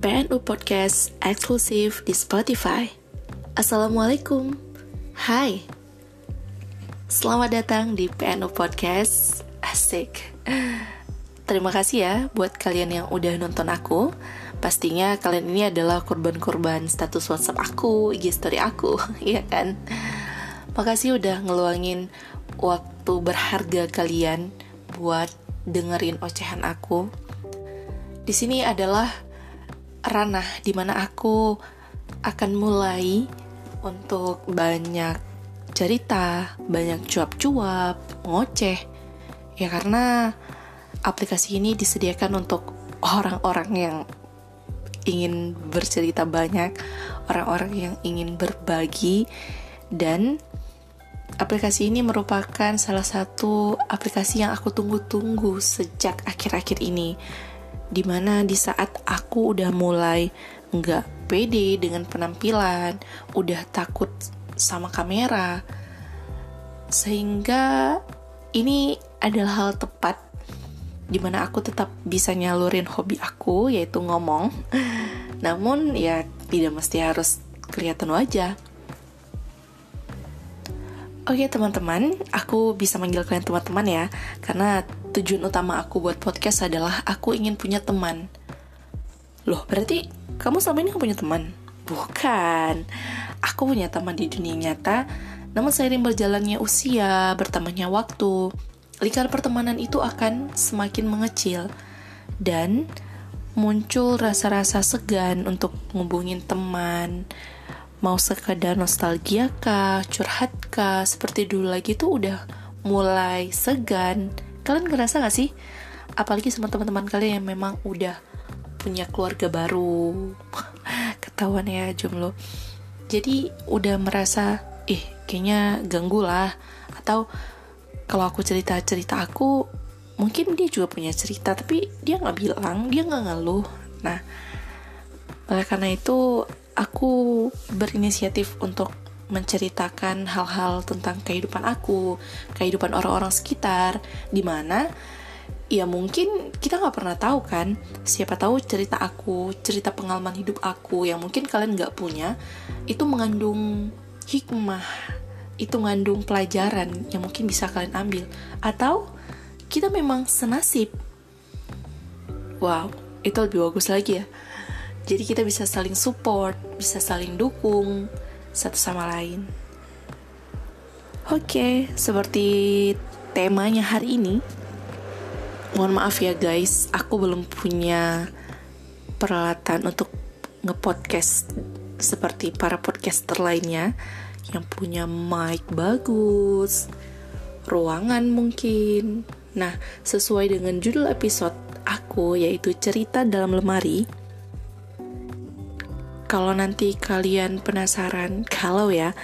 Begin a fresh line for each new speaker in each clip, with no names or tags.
PNU Podcast eksklusif di Spotify. Assalamualaikum, hai. Selamat datang di PNU Podcast, asik. Terima kasih ya buat kalian yang udah nonton aku. Pastinya kalian ini adalah korban-korban status WhatsApp aku, IG story aku, iya kan? Makasih udah ngeluangin waktu berharga kalian buat dengerin ocehan aku. Di sini adalah ranah di mana aku akan mulai untuk banyak cerita, banyak cuap-cuap, ngoceh. Ya karena aplikasi ini disediakan untuk orang-orang yang ingin bercerita banyak, orang-orang yang ingin berbagi dan aplikasi ini merupakan salah satu aplikasi yang aku tunggu-tunggu sejak akhir-akhir ini di mana di saat aku udah mulai nggak pede dengan penampilan, udah takut sama kamera, sehingga ini adalah hal tepat di mana aku tetap bisa nyalurin hobi aku yaitu ngomong, namun ya tidak mesti harus kelihatan wajah. Oke teman-teman, aku bisa manggil kalian teman-teman ya, karena tujuan utama aku buat podcast adalah aku ingin punya teman. Loh, berarti kamu selama ini gak punya teman? Bukan, aku punya teman di dunia nyata, namun seiring berjalannya usia, bertambahnya waktu, lingkar pertemanan itu akan semakin mengecil, dan muncul rasa-rasa segan untuk ngubungin teman, mau sekedar nostalgia kah, curhat kah, seperti dulu lagi tuh udah mulai segan. Kalian ngerasa gak sih? Apalagi sama teman-teman kalian yang memang udah punya keluarga baru. Ketahuan ya jomblo. Jadi udah merasa, eh kayaknya ganggu lah. Atau kalau aku cerita-cerita aku, mungkin dia juga punya cerita, tapi dia nggak bilang, dia nggak ngeluh. Nah, oleh karena itu aku berinisiatif untuk menceritakan hal-hal tentang kehidupan aku, kehidupan orang-orang sekitar, di mana ya mungkin kita nggak pernah tahu kan, siapa tahu cerita aku, cerita pengalaman hidup aku yang mungkin kalian nggak punya, itu mengandung hikmah, itu mengandung pelajaran yang mungkin bisa kalian ambil, atau kita memang senasib. Wow, itu lebih bagus lagi ya. Jadi kita bisa saling support, bisa saling dukung satu sama lain. Oke, seperti temanya hari ini. Mohon maaf ya guys, aku belum punya peralatan untuk ngepodcast seperti para podcaster lainnya yang punya mic bagus, ruangan mungkin. Nah, sesuai dengan judul episode aku yaitu cerita dalam lemari kalau nanti kalian penasaran, kalau ya,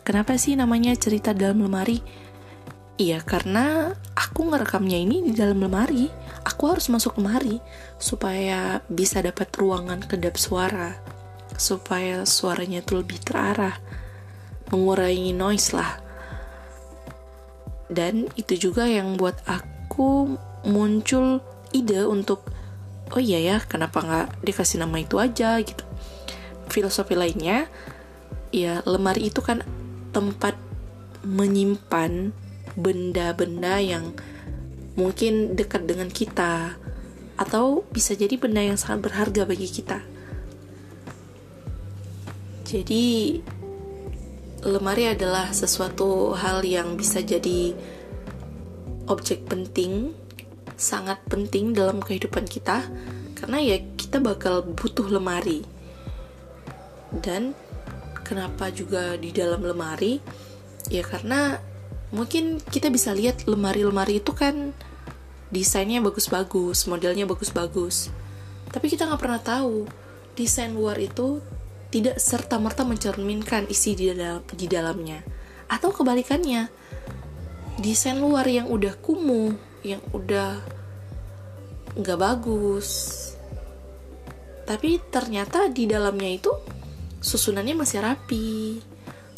kenapa sih namanya cerita dalam lemari? Iya, karena aku ngerekamnya ini di dalam lemari. Aku harus masuk lemari supaya bisa dapat ruangan kedap suara, supaya suaranya itu lebih terarah, mengurangi noise lah. Dan itu juga yang buat aku muncul ide untuk, oh iya ya, kenapa nggak dikasih nama itu aja gitu filosofi lainnya ya lemari itu kan tempat menyimpan benda-benda yang mungkin dekat dengan kita atau bisa jadi benda yang sangat berharga bagi kita. Jadi lemari adalah sesuatu hal yang bisa jadi objek penting, sangat penting dalam kehidupan kita karena ya kita bakal butuh lemari dan kenapa juga di dalam lemari? Ya karena mungkin kita bisa lihat lemari-lemari itu kan desainnya bagus-bagus modelnya bagus-bagus. Tapi kita nggak pernah tahu desain luar itu tidak serta merta mencerminkan isi di dalam di dalamnya. Atau kebalikannya desain luar yang udah kumuh yang udah nggak bagus tapi ternyata di dalamnya itu susunannya masih rapi,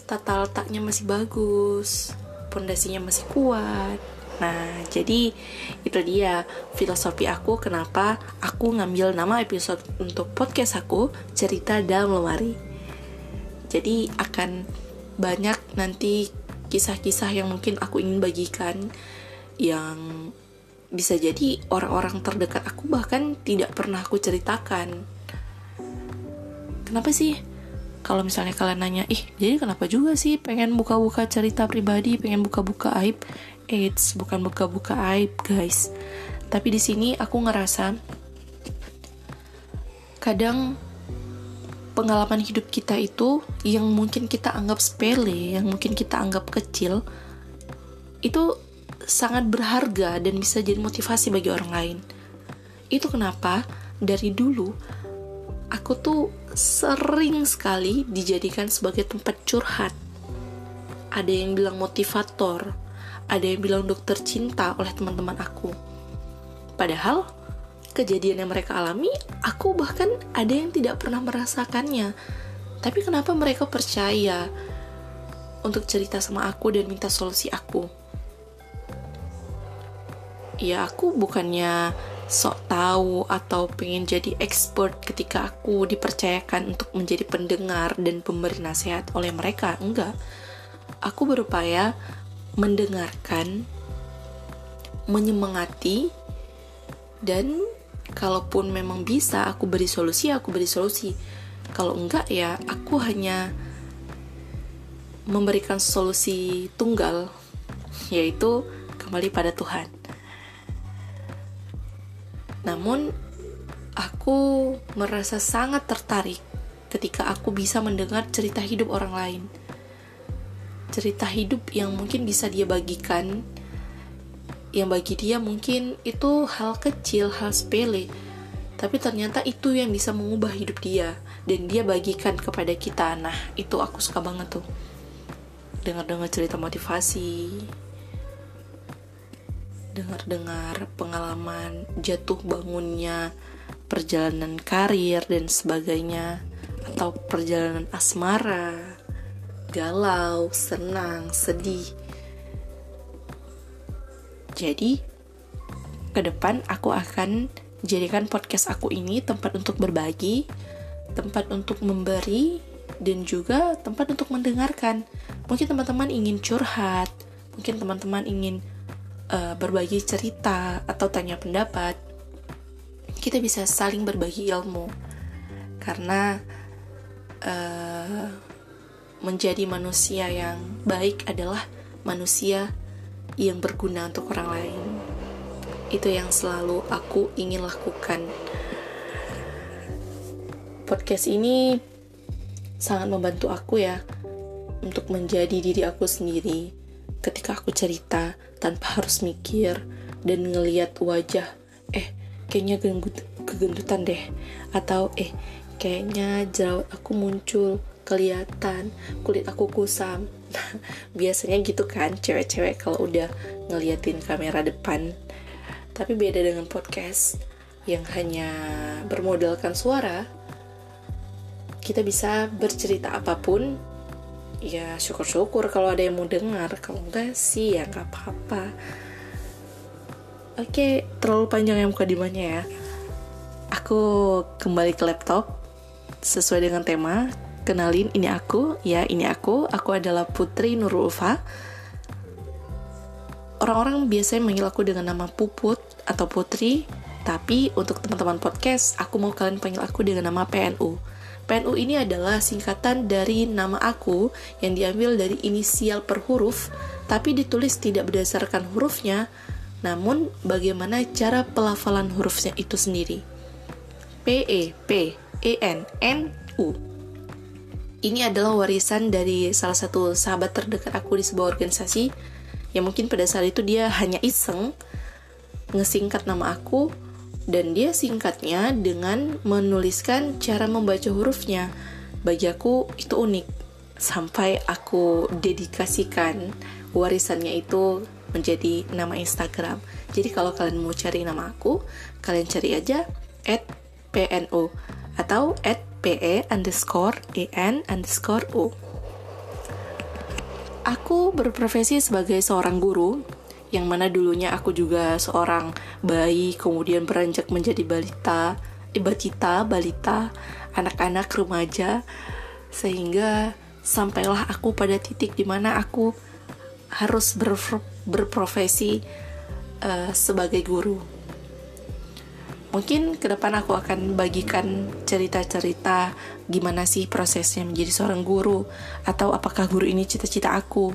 tata letaknya masih bagus, pondasinya masih kuat. Nah, jadi itu dia filosofi aku kenapa aku ngambil nama episode untuk podcast aku cerita dalam lemari. Jadi akan banyak nanti kisah-kisah yang mungkin aku ingin bagikan yang bisa jadi orang-orang terdekat aku bahkan tidak pernah aku ceritakan. Kenapa sih? Kalau misalnya kalian nanya, ih jadi kenapa juga sih pengen buka-buka cerita pribadi, pengen buka-buka aib? Eits, bukan buka-buka aib, guys. Tapi di sini aku ngerasa kadang pengalaman hidup kita itu yang mungkin kita anggap sepele, yang mungkin kita anggap kecil, itu sangat berharga dan bisa jadi motivasi bagi orang lain. Itu kenapa dari dulu aku tuh sering sekali dijadikan sebagai tempat curhat. Ada yang bilang motivator, ada yang bilang dokter cinta oleh teman-teman aku. Padahal kejadian yang mereka alami, aku bahkan ada yang tidak pernah merasakannya. Tapi kenapa mereka percaya untuk cerita sama aku dan minta solusi aku? Ya aku bukannya sok tahu atau pengen jadi expert ketika aku dipercayakan untuk menjadi pendengar dan pemberi nasihat oleh mereka. Enggak. Aku berupaya mendengarkan, menyemangati, dan kalaupun memang bisa aku beri solusi, aku beri solusi. Kalau enggak ya aku hanya memberikan solusi tunggal, yaitu kembali pada Tuhan. Namun aku merasa sangat tertarik ketika aku bisa mendengar cerita hidup orang lain. Cerita hidup yang mungkin bisa dia bagikan yang bagi dia mungkin itu hal kecil, hal sepele. Tapi ternyata itu yang bisa mengubah hidup dia dan dia bagikan kepada kita. Nah itu aku suka banget tuh. Dengar-dengar cerita motivasi dengar-dengar pengalaman jatuh bangunnya perjalanan karir dan sebagainya atau perjalanan asmara galau, senang, sedih. Jadi, ke depan aku akan jadikan podcast aku ini tempat untuk berbagi, tempat untuk memberi, dan juga tempat untuk mendengarkan. Mungkin teman-teman ingin curhat, mungkin teman-teman ingin uh, berbagi cerita atau tanya pendapat. Kita bisa saling berbagi ilmu, karena uh, menjadi manusia yang baik adalah manusia yang berguna untuk orang lain. Itu yang selalu aku ingin lakukan. Podcast ini sangat membantu aku ya untuk menjadi diri aku sendiri ketika aku cerita tanpa harus mikir dan ngeliat wajah eh kayaknya kegendutan deh. Atau eh kayaknya jerawat aku muncul kelihatan kulit aku kusam. Biasanya gitu kan cewek-cewek kalau udah ngeliatin kamera depan. Tapi beda dengan podcast yang hanya bermodalkan suara kita bisa bercerita apa pun ya syukur-syukur kalau ada yang mau dengar kalau enggak sih ya nggak apa-apa oke terlalu panjang yang mukadimahnya ya aku kembali ke laptop sesuai dengan tema kenalin ini aku, ya ini aku. Aku adalah Putri Nurul Ulfa. Orang-orang biasanya manggil aku dengan nama Puput atau Putri, tapi untuk teman-teman podcast, aku mau kalian panggil aku dengan nama PNU. PNU ini adalah singkatan dari nama aku yang diambil dari inisial per huruf, tapi ditulis tidak berdasarkan hurufnya, namun bagaimana cara pelafalan hurufnya itu sendiri. P E P E N N U ini adalah warisan dari salah satu sahabat terdekat aku di sebuah organisasi yang mungkin pada saat itu dia hanya iseng ngesingkat nama aku dan dia singkatnya dengan menuliskan cara membaca hurufnya. Bagi aku itu unik sampai aku dedikasikan warisannya itu menjadi nama Instagram. Jadi kalau kalian mau cari nama aku, kalian cari aja @pno atau PE underscore EN underscore U. Aku berprofesi sebagai seorang guru yang mana dulunya aku juga seorang bayi kemudian beranjak menjadi balita eh, balita balita anak-anak remaja sehingga sampailah aku pada titik di mana aku harus ber, berprofesi uh, sebagai guru mungkin ke depan aku akan bagikan cerita-cerita gimana sih prosesnya menjadi seorang guru atau apakah guru ini cita-cita aku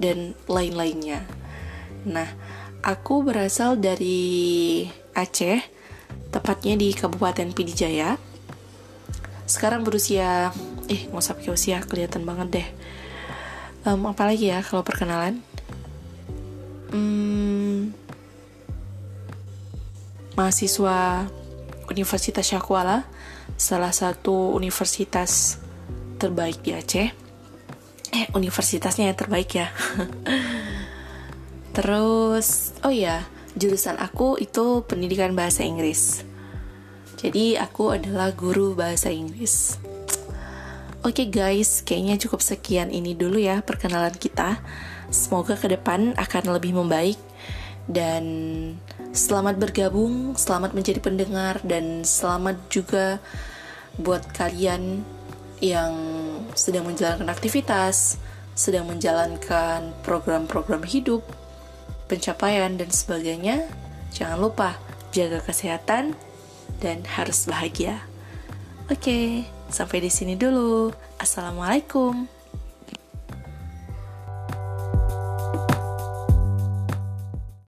dan lain-lainnya. Nah, aku berasal dari Aceh, tepatnya di Kabupaten Pidijaya. Sekarang berusia, eh nggak usah pakai usia, kelihatan banget deh. Um, apalagi ya kalau perkenalan? Hmm, mahasiswa Universitas Syakwala, salah satu universitas terbaik di Aceh. Eh, universitasnya yang terbaik ya. Terus, oh ya, jurusan aku itu pendidikan bahasa Inggris. Jadi aku adalah guru bahasa Inggris. Oke okay guys, kayaknya cukup sekian ini dulu ya perkenalan kita. Semoga ke depan akan lebih membaik dan selamat bergabung, selamat menjadi pendengar dan selamat juga buat kalian yang sedang menjalankan aktivitas, sedang menjalankan program-program hidup pencapaian dan sebagainya, jangan lupa jaga kesehatan dan harus bahagia. Oke, sampai di sini dulu. Assalamualaikum.